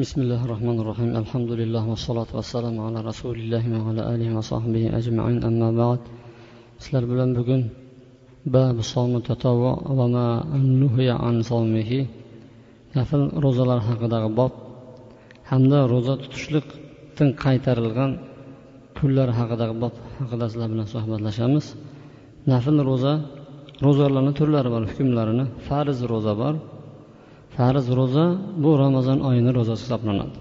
بسم الله الرحمن الرحيم الحمد لله والصلاة والسلام على رسول الله وعلى آله وصحبه أجمعين أما بعد sizlar bilan bugun bab somi tatavvo va ma nuhiya an somihi nafl ro'zalar haqidagi bob hamda ro'za tutishlikdan qaytarilgan kunlar haqidagi bob haqida sizlar bilan suhbatlashamiz nafl ro'za ro'zalarni turlari bor hukmlarini farz ro'za bor Farz ro'za bu ramazon oyini ro'zasi hisoblanadi.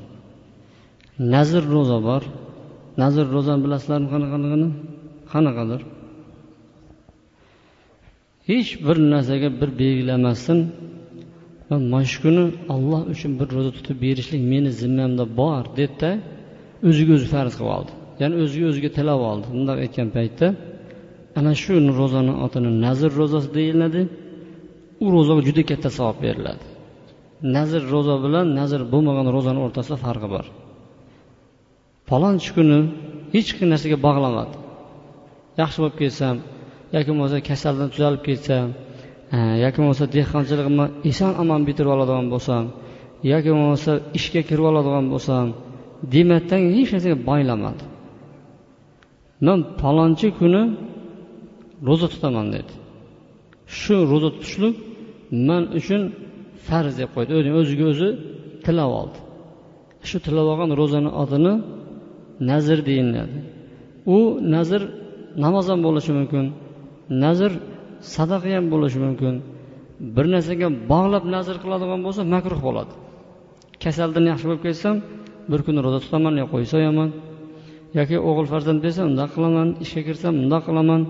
Nazr ro'za bor. Nazr ro'zani bilasizlarmi qanaqaligini? Qanaqadir? Hech bir narsaga bir belgilamasdan man mana shu kuni olloh uchun bir ro'za tutib berishlik meni zimmamda bor dedida o'ziga o'zi farz qilib oldi. Ya'ni o'ziga o'ziga tilab oldi. Bundoq aytgan paytda ana shu ro'zani otini nazr ro'zasi deyiladi. U ro'zaga juda katta savob beriladi. Nazr ro'za bilan nazr bo'lmagan ro'zani o'rtasida farqi bor. Falonchi kuni hech narsaga bog'lamadi. Yaxshi bo'lib ketsam yoki bo'lmasa kasaldan tuzalib ketsam e, yoki bo'lmasa dehqonchiligimni eson omon bitirib oladigan bo'lsam yoki bo'lmasa ishga kirib oladigan bo'lsam demakdan hech narsaga boylamadi man falonchi kuni ro'za tutaman dedi. Shu ro'za tutishlik man uchun farz deb qo'ydi. O'ziga o'zi tilab oldi. Shu tilab olgan ro'zani otini nazr deyiladi. U nazr namoz ham bo'lishi mumkin nazr sadaqa ham bo'lishi mumkin. Bir narsaga bog'lab nazr qiladigan bo'lsa makruh bo'ladi. Kasaldan yaxshi bo'lib ketsam bir kun ro'za tutaman yo qo'ysa so'yaman yoki o'g'il farzand bersam undoq qilaman ishga kirsam bundoq qilaman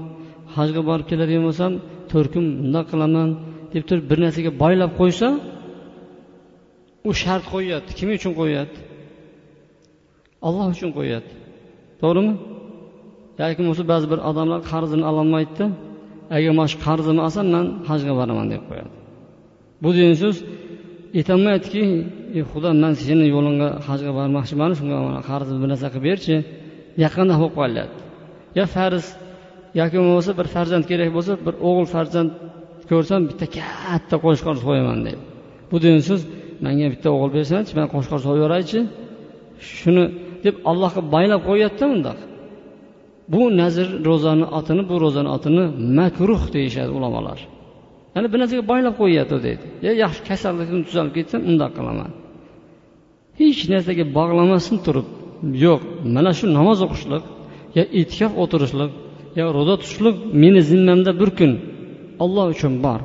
hajga borib keladigan bo'lsam to'rt kun bundoq qilaman deb turib bir narsaga boylab qo'ysa u shart qo'yyapti. Kim uchun qo'yyapti? Olloh uchun qo'yyapti. To'g'rimi? Yoki bo'lmasa ba'zi bir odamlar qarzini ololmaydida agar mana shu qarzimni olsam man hajga boraman deb qo'yadi. Bu degan so'z aytolmaydiki xudo man seni yo'lingga hajga bormoqchiman shunga qarzimni bir narsa qilib berchi. Yaqinda bo'lib qolyapti. Yo farz yoki bo'lmasa bir farzand kerak bo'lsa bir o'g'il farzand ko'rsam bitta katta qo'shqor so'yaman deydi bu degan so'z manga bitta o'g'il bersangchi man qo'shqor so'yib yuboraychi shuni deb allohga baylab qo'yyaptida bundoq bu nazr ro'zani otini bu ro'zani otini makruh deyishadi ulamolar. Ya'ni bir narsaga boylab qo'yyapti deydi ya yaxshi kasallikdan tuzalib ketsam undoq qilaman. Hech narsaga bog'lamasdan turib yo'q mana shu namoz o'qishlik yo itikof o'tirishlik yo ro'za tutishlik meni zimmamda bir kun olloh uchun bor.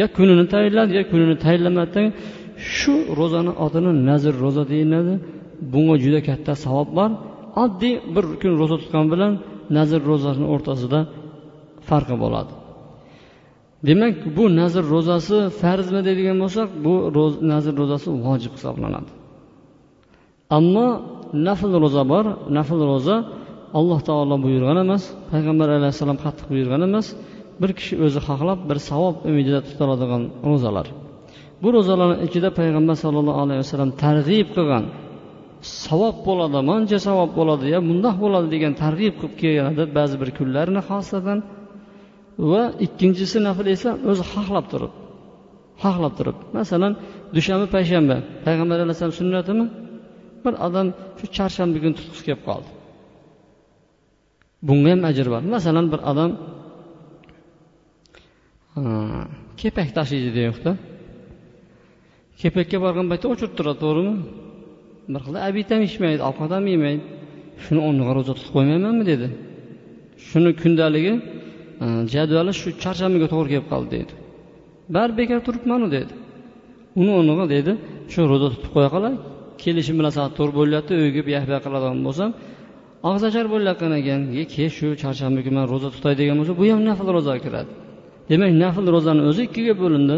Yo kunini tayinladi yo kunini tayinlamadi shu ro'zani otini nazr ro'za deyiladi. Bunga juda katta savob bor. Oddiy bir kun ro'za tutgan bilan nazr ro'zasini o'rtasida farqi bo'ladi. Demak bu nazr ro'zasi farzmi deydigan bo'lsak bu nazr ro'zasi vojib hisoblanadi. Ammo nafl ro'za bor. Nafl ro'za alloh taolo buyurgan emas payg'ambar alayhissalom qattiq buyurgan emas. Bir kishi o'zi xohlab bir savob umidida tutiladigan ro'zalar. Bu ro'zalarni ichida payg'ambar sollallohu alayhi vasallam targ'ib qilgan savob bo'ladi mancha savob bo'ladi ya bundoq bo'ladi degan targ'ib qilib kelgan edi ba'zi bir kunlarni xosatan va ikkinchisi nafl esa o'zi xohlab turib xohlab turib. Masalan dushanba payshanba. Payg'ambar alayhissalom sunnatimi bir odam shu chorshanba kuni tutqisi kelib qoldi. Bunga ham ajr bor. Masalan bir odam kepak tashiydi deyapti. Kepakka borgan paytda o'chirib turadi to'g'rimi? Bir xil abid ham ichmaydi ovqat ham yemaydi. Shuni o'rniga ro'za tutib qo'ymaymanmi dedi. Shuni kundaligi e, jadvali shu charshanbaga to'g'ri kelib qoldi deydi bari bekor turibmanu dedi. Uni o'rniga dedi shu ro'za tutib qo'ya qolay. Kelishim bilan soat to'rt bo'lyapti uyga buyoq qiladigan bo'lsam og'zachar bo'layotgan ekan kech shu charshanba kuni man ro'za tutay degan bo'lsa bu ham nafl ro'zaga kiradi. Demak nafl ro'zani o'zi ikkiga bo'lindi.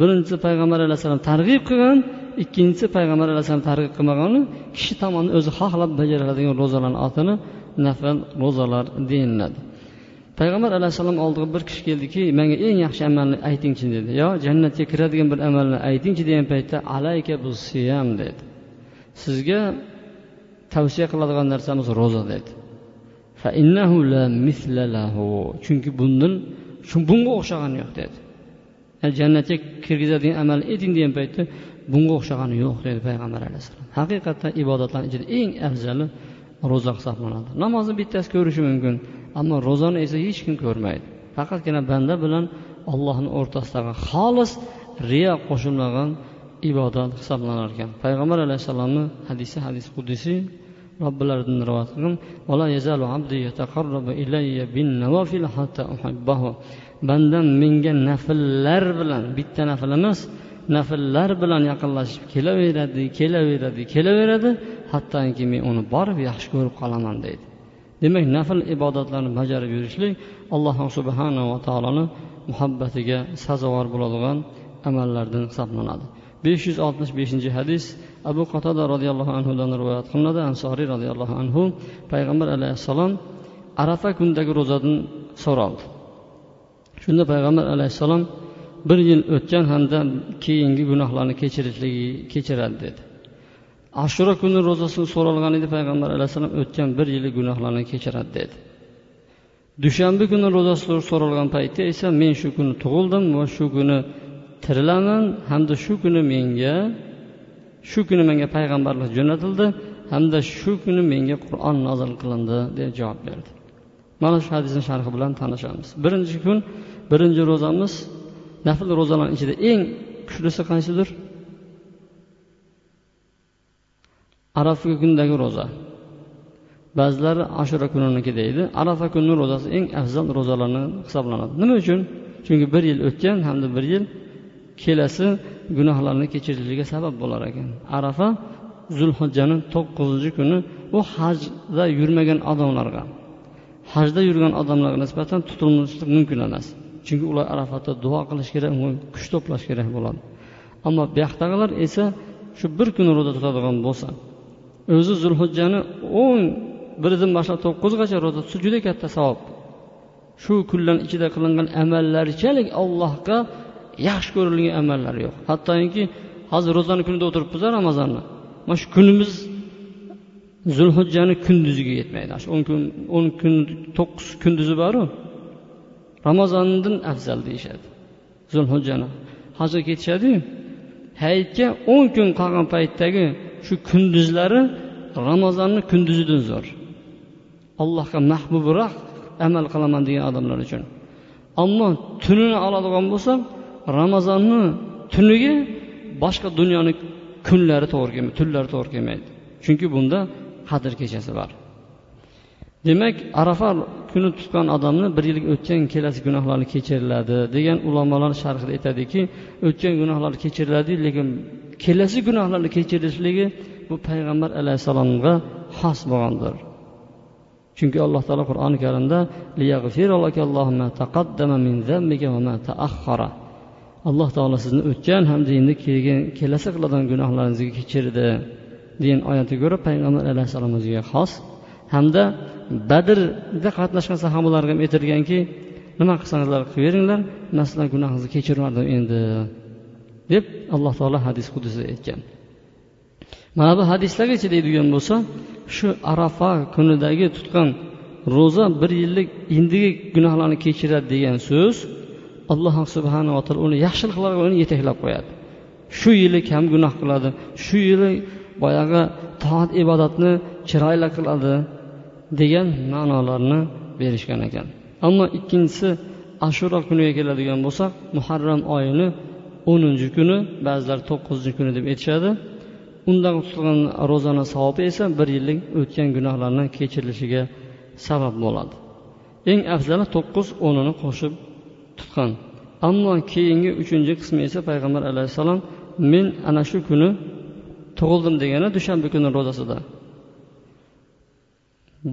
Birinchisi payg'ambar alayhissalom targ'ib qilgan ikkinchisi payg'ambar alayhissalom targ'ib qilmagani kishi tomonidan o'zi xohlab bajariladigan ro'zalarni otini nafl ro'zalar deyiladi. Payg'ambar alayhissalom oldiga bir kishi keldiki menga eng yaxshi amalni aytingchi dedi. Yo jannatga kiradigan bir amalni aytingchi degan paytda alayka bu siyam dedi. Sizga tavsiya qiladigan narsamiz ro'za dedi. Chunki bundan bunga o'xshagani yo'q dedi. Jannatga kirgizadigan amal eting degan paytda bunga o'xshagani yo'q dedi payg'ambar alayhissalom. Haqiqatdan ibodatlar ichida eng afzali ro'za hisoblanadi. Namozni bittasi ko'rishi mumkin ammo ro'zani esa hech kim ko'rmaydi. Faqatgina banda bilan allohni o'rtasidagi xolis riyo qo'shilmagan ibodat hisoblanar ekan. Payg'ambar alayhissalomni hadisi hadis qudisiy robbilaridan rivoyat qilgan bandam menga nafllar bilan bitta nafl emas nafllar bilan yaqinlashib kelaveradi kelaveradi kelaveradi hattoki men uni borib yaxshi ko'rib qolaman deydi. Demak nafl ibodatlarni bajarib yurishlik alloh subhanava taoloni muhabbatiga sazovor bo'ladigan amallardan hisoblanadi. Besh yuz oltmish beshinchi hadis abu qatada roziyallohu anhudan rivoyat qilinadi ansoriy roziyallohu anhu payg'ambar alayhissalom arafa kunidagi ro'zadan so'raldi shunda payg'ambar alayhissalom bir yil o'tgan hamda keyingi gunohlarni kechirishligi kechiradi dedi. Ashura kuni ro'zasini so'ralgan edi payg'ambar alayhissalom o'tgan bir yillik gunohlarni kechiradi dedi. Dushanba kuni ro'zasi so'ralgan paytda esa men shu kuni tug'ildim va shu kuni tirilaman hamda shu kuni menga shu kuni menga payg'ambarlik jo'natildi hamda shu kuni menga qur'on nozil qilindi deb javob berdi. Mana shu hadisni sharhi bilan tanishamiz. Birinchi kun birinchi ro'zamiz nafl ro'zalarni ichida eng kuchlisi qaysidir? Arafa kunidagi ro'za. Ba'zilari ashura kuniniki deydi. Arafa kunini ro'zasi eng afzal ro'zalarni hisoblanadi. Nima uchun? Chunki bir yil o'tgan hamda bir yil kelasi gunohlarni kechirilishiga sabab bo'lar ekan. Arafa zulhijjani to'qqizinchi kuni u hajda yurmagan odamlarga hajda yurgan odamlarga nisbatan tutilmaslik mumkin emas. Chunki ular arafatda duo qilish kerak kuch to'plash kerak bo'ladi. Ammo bu yoqdagilar esa shu bir kun ro'za tutadigan bo'lsa o'zi zulhijjani o'n biridan boshlab to'qqizgacha ro'za tutsa juda katta savob. Shu kunlar ichida qilingan amallarchalik allohga yaxshi ko'rilgan amallar yo'q. Hattoki hozir ro'zani kunida o'tiribmiz ramazonni. Mana shu kunimiz zulhijjani kunduziga yetmaydi. Shu o'n kun o'n kun to'qqiz kunduzi boru ramazondan afzal deyishadi zulhijjani. Hozir ketishadiyu hayitga o'n kun qolgan paytdagi shu kunduzlari ramazonni kunduzidan zo'r. Allohga mahbubroq amal qilaman degan odamlar uchun. Ammo tunini oladigan bo'lsak ramazonni tuniga boshqa dunyoni kunlari to'g'ri kelmaydi tunlari to'g'ri kelmaydi. Chunki bunda qadr kechasi bor. Demak arafa kuni tutgan odamni bir yil o'tgan kelasi gunohlarni kechiriladi degan ulamolar sharhida aytadiki o'tgan gunohlar kechiriladi lekin kelasi gunohlarni kechirishligi bu payg'ambar alayhissalomga xos bo'lgandir. Chunki alloh taolo qur'oni karimda alloh taolo sizni o'tgan hamda endi kelgan kelasi qiladigan gunohlaringizni kechirdi degan oyatni ko'rib payg'ambar alayhissalom o'ziga xos hamda badrda qatnashgan sahobalarga ham aytilganki nima qilsangizlar qilaveringlar man sizlarni gunohingizni kechirmadim endi deb alloh taolo hadis qudusida aytgan. Mana bu hadislargacha deydigan bo'lsa shu arafa kunidagi tutgan ro'za bir yillik endigi gunohlarni kechiradi degan so'z alloh subhanava taolo uni yaxshiliklarga uni yetaklab qo'yadi. Shu yili kam gunoh qiladi. Shu yili boyagi toat ibodatni chiroyli qiladi degan ma'nolarni berishgan ekan. Ammo ikkinchisi ashura kuniga keladigan bo'lsak muharram oyini o'ninchi kuni ba'zilar to'qqizinchi kuni deb aytishadi. Undan tutilgan ro'zani savobi esa bir yillik o'tgan gunohlarni kechirilishiga sabab bo'ladi. Eng afzali to'qqiz o'nini qo'shib tutgan ammo keyingi uchinchi qismi esa payg'ambar alayhissalom men ana shu kuni tug'ildim degani dushanba kuni ro'zasida.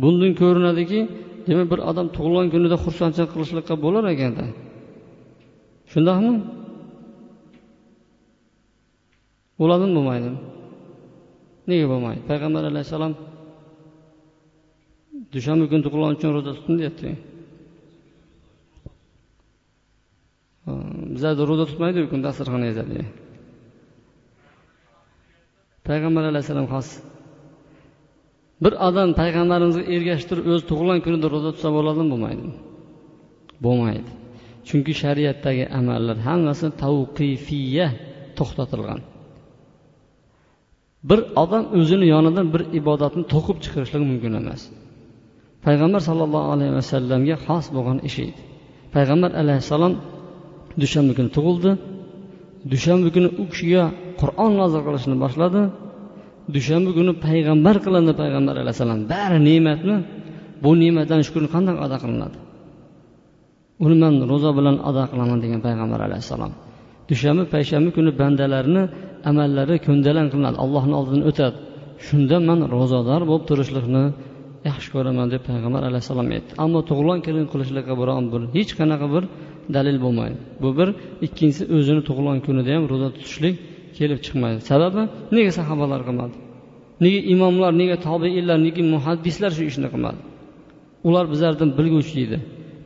Bundan ko'rinadiki demak bir odam tug'ilgan kunida xursandchilik qilishlikqa bo'lar ekanda shundaqmi bo'ladimi bo'lmaydimi nega bo'lmaydi? Payg'ambar alayhissalom dushanba kuni tug'ilgan uchun ro'za tutdim deyapti. Bizlarda ro'za tutmaydiku kun dasturxon yozadi. Payg'ambar alayhissalom xos. Bir odam payg'ambarimizga ergashib turib o'zi tug'ilgan kunida ro'za tutsa bo'ladimi? Bo'lmaydimi bo'lmaydi. Chunki shariatdagi amallar hammasi tavqifiya to'xtatilgan. Bir odam o'zini yonidan bir ibodatni to'qib chiqarishligi mumkin emas. Payg'ambar sollallohu alayhi vasallamga xos bo'lgan ish edi. Payg'ambar alayhissalom dushanba kuni tug'ildi. Dushanba kuni u kishiga qur'on nozil qilishni boshladi. Dushanba kuni payg'ambar qilindi payg'ambar alayhissalom. Bari ne'matmi? Bu ne'matdan shukurni qanday ado qilinadi? Uni man ro'za bilan ado qilaman degan payg'ambar alayhissalom. Dushanba payshanba kuni bandalarni amallari ko'ndalang qilinadi. Allohni oldidan o'tadi. Shunda man ro'zador bo'lib turishlikni yaxshi ko'raman deb payg'ambar alayhissalom aytdi. Ammo tug'ilgan kelin qilishlikqa biron bir hech qanaqa bir dalil bo'lmaydi. Bu bir ikkinchisi o'zini tug'ilgan kunida ham ro'za tutishlik kelib chiqmaydi. Sababi nega sahobalar qilmadi? Nega imomlar nega tobeinlar nega muhaddislar shu ishni qilmadi? Ular bizlardan bilguvchi edi.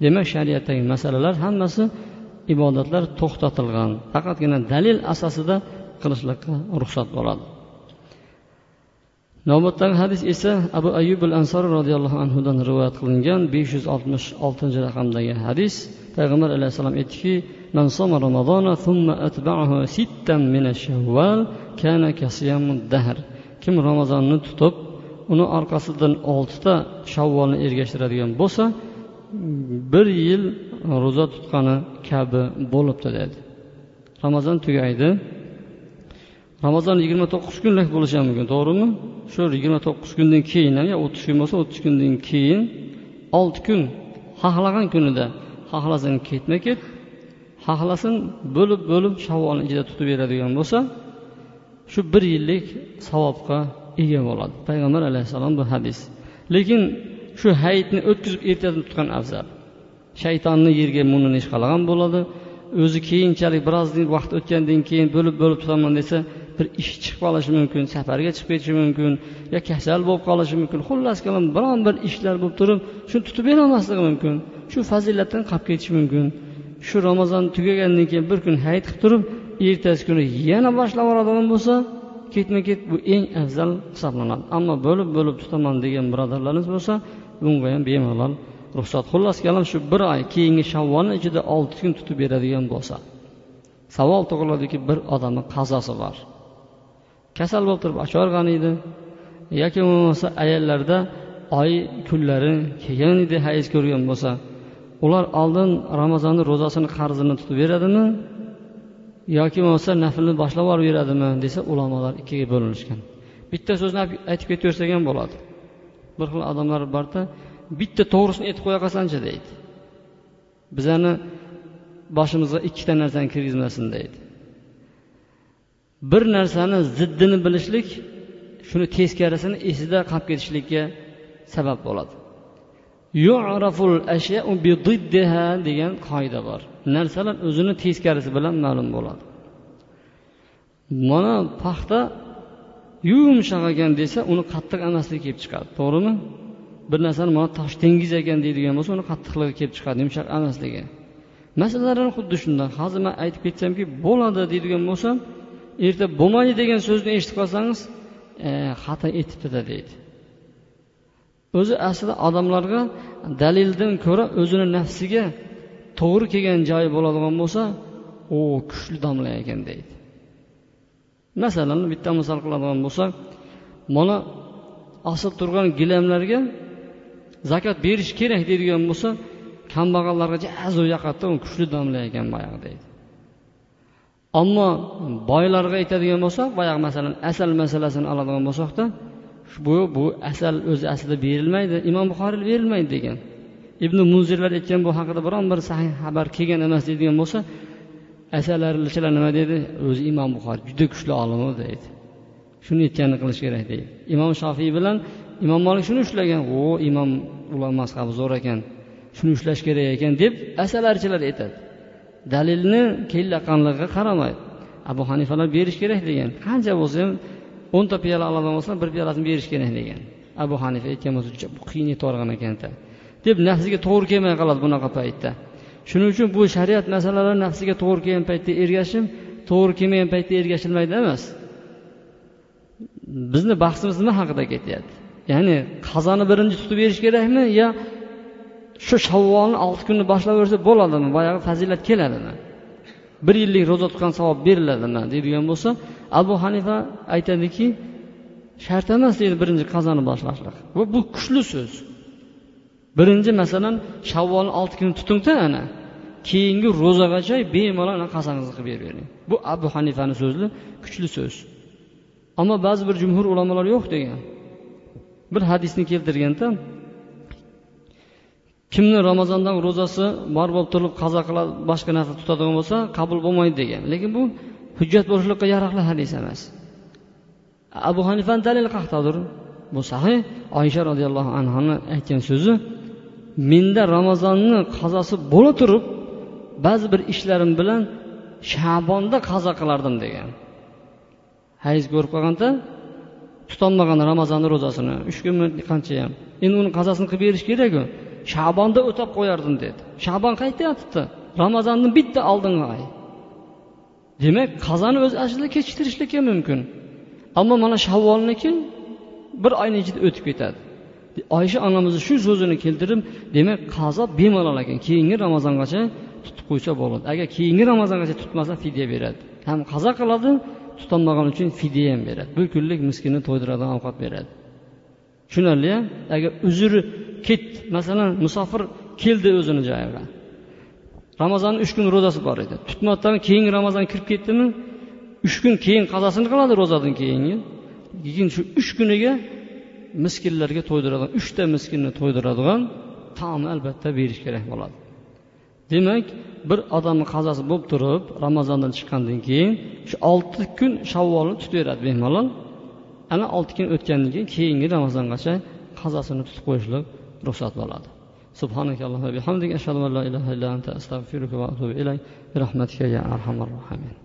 Demak shariatdagi masalalar hammasi ibodatlar to'xtatilgan. Faqatgina dalil asosida qilishlikqa ruxsat bo'ladi navbatdagi hadis esa abu ayub al ansor roziyallohu anhudan rivoyat qilingan besh yuz oltmish oltinchi raqamdagi hadis payg'ambar alayhissalom aytdiki من صام رمضان ثم أتبعه ستا من الشوال كان كصيام الدهر kim ramazonni tutib uni orqasidan oltita shavvolni ergashtiradigan bo'lsa bir yil ro'za tutgani kabi bo'libdi dedi ramazon tugaydi Ramazon yigirma to'qqiz kunlik bo'lishi ham mumkin to'g'rimi? Shu yigirma to'qqiz kundan keyin ham o'ttiz kun bo'lsa o'ttiz kundan keyin olti kun xohlagan kunida xohlasin ketma ket xohlasin bo'lib bo'lib shavvolni ichida tutib beradigan bo'lsa shu bir yillik savobga ega bo'ladi. Payg'ambar alayhissalom bu hadis. Lekin shu hayitni o'tkazib ertadan tutgan afzal shaytonni yerga muninish qilgan bo'ladi o'zi keyinchalik birozdan vaqt o'tgandan keyin bo'lib bo'lib tutaman desa bir ish chiqib qolishi mumkin safarga chiqib ketishi mumkin yo kasal bo'lib qolishi mumkin. Xullas kalom biron bir ishlar bo'lib turib shuni tutib berolmasligi mumkin. Shu fazilatdan qolib ketishi mumkin. Shu ramazon tugagandan keyin bir kun hayit qilib turib ertasi kuni yana boshlab yuboradigan bo'lsa ketma ket bu eng afzal hisoblanadi. Ammo bo'lib bo'lib tutaman degan birodarlarimiz bo'lsa bunga ham bemalol ruxsat. Xullas kalom shu bir oy keyingi shavvolni ichida olti kun tutib beradigan bo'lsa savol tug'iladiki bir odamni qazosi bor. Kasal bo'lib turib ochargan edi. Yoki bo'lmasa ayollarda oy kunlari kelgan edi hayz ko'rgan bo'lsa. Ular oldin ramazonni ro'zasini qarzini tutib beradimi? Yoki bo'lmasa naflni boshlab yuborib beradimi desa ulamolar ikkiga bo'linishgan. Bitta so'zni aytib ketaversak ham bo'ladi. Bir xil odamlar borda bitta to'g'risini aytib qo'ya qolsanchi deydi. Bizani boshimizga ikkita narsani kirgizmasin deydi. Bir narsani ziddini bilishlik shuni teskarisini esida qolib ketishlikka sabab bo'ladi. Degan qoida bor. Narsalar o'zini teskarisi bilan ma'lum bo'ladi. Mana paxta yumshoq ekan desa uni qattiq emasligi kelib chiqadi. To'g'rimi? Bir narsani mana tosh dengiz ekan deydigan bo'lsa uni qattiqligi kelib chiqadi yumshoq emasligi masalalar xuddi shunday hozir man aytib ketsamki bo'ladi deydigan bo'lsam erta bo'lmaydi degan so'zni eshitib qolsangiz e, xato aytibdida deydi. O'zi aslida odamlarga dalildan ko'ra o'zini nafsiga to'g'ri kelgan joyi bo'ladigan bo'lsa u kuchli domla ekan deydi. Masalan bitta misol qiladigan bo'lsak mana osilib turgan gilamlarga zakot berish kerak deydigan bo'lsa kambag'allarga jazu yoqadida u kuchli domla ekan boyagi deydi. Ammo boylarga aytadigan bo'lsak boyagi masalan asal masalasini oladigan bo'lsakda bu bu asal o'zi aslida berilmaydi imom buxoriy berilmaydi degan. Ibn munzirlar aytgan bu haqida biron bir sahih xabar kelgan emas deydigan bo'lsa asalarichilar nima deydi o'zi imom buxoriy juda kuchli olim deydi. Shuni aytganini qilish kerak deydi. Imom shofiy bilan imom molik shuni ushlagan o imom ular mazhabi zo'r ekan shuni ushlash kerak ekan deb asalarchilar aytadi. Dalilni kelayotganligiga qaramaydi abu hanifalar berish kerak degan. Qancha bo'lsa ham o'nta piyola oladigan bo'lsa bir piyolasini berish kerak degan. Abu hanifa aytgan bo'lsa juda qiyin aytib ekanda. Deb nafsiga to'g'ri kelmay qoladi bunaqa paytda. Shuning uchun bu shariat masalalari nafsiga to'g'ri kelgan paytda ergashib to'g'ri kelmagan paytda ergashilmaydi emas. Bizni bahsimiz nima haqida ketyapti? Ya'ni qazoni birinchi tutib berish kerakmi yo shu shavvolni olti kunni boshlaversa bo'ladimi? Boyagi fazilat keladimi? Bir yillik ro'za tutgan savob beriladimi? deydigan bo'lsa abu hanifa aytadiki shart emas deydi birinchi qazoni boshlashlik. Va bu kuchli so'z. Birinchi masalan shavvolni olti kuni tutingda ana keyingi ro'zagacha bemalol qazongizni qilib beravering bu abu hanifani so'zi kuchli so'z. Ammo ba'zi bir jumhur ulamolar yo'q degan. Bir hadisni keltirganda kimni ramazondan ro'zasi bor bo'lib turib qazo qiladi boshqa narsa tutadigan bo'lsa qabul bo'lmaydi degan. Lekin bu hujjat bo'lishlikqa yaroqli hadis emas. Abu hanifani dalili qayerdadir bu sahih. Oysha roziyallohu anhuni aytgan so'zi menda ramazonni qazosi bo'la turib ba'zi bir ishlarim bilan shabonda qazo qilardim degan. Hayz ko'rib qolganda tutolmagan ramazonni ro'zasini uch kunmi qancha ham. Endi uni qazosini qilib berish kerakku. Shabonda o'tab qo'yardim dedi. Shabon qaytyapti? Ramazonni bitta oldingi oy demak qazoni o'z aslida kechiktirishlikka mumkin. Ammo mana shavvolniki bir oyni ichida o'tib ketadi. Oysha onamizni shu so'zini keltirib demak qazo bemalol ekan keyingi ramazongacha tutib qo'ysa bo'ladi. Agar keyingi ramazongacha tutmasa fidya beradi. Ham qazo qiladi tutolmagan uchun fidya ham beradi. Bir kunlik miskinni to'ydiradigan ovqat beradi. Tushunarli agar uzri ket masalan musofir keldi o'zini joyiga ramazonni uch kun ro'zasi bor edi. Tutmasdan keyingi ramazon kirib ketdimi uch kun keyin qazosini qiladi ro'zadan keyingi. Keyin shu uch kuniga miskinlarga to'ydiradigan uchta miskinni to'ydiradigan taomni albatta berish kerak bo'ladi. Demak bir odamni qazosi bo'lib turib ramazondan chiqqandan keyin shu olti kun shavvolni tutaveradi bemalol ana olti kun o'tgandan keyin keyingi ramazongacha qazosini tutib qo'yishlik ruxsat bo'ladi. سبحانك اللهم وبحمدك أشهد أن لا إله إلا أنت أستغفرك وأتوب إليك برحمتك يا أرحم الراحمين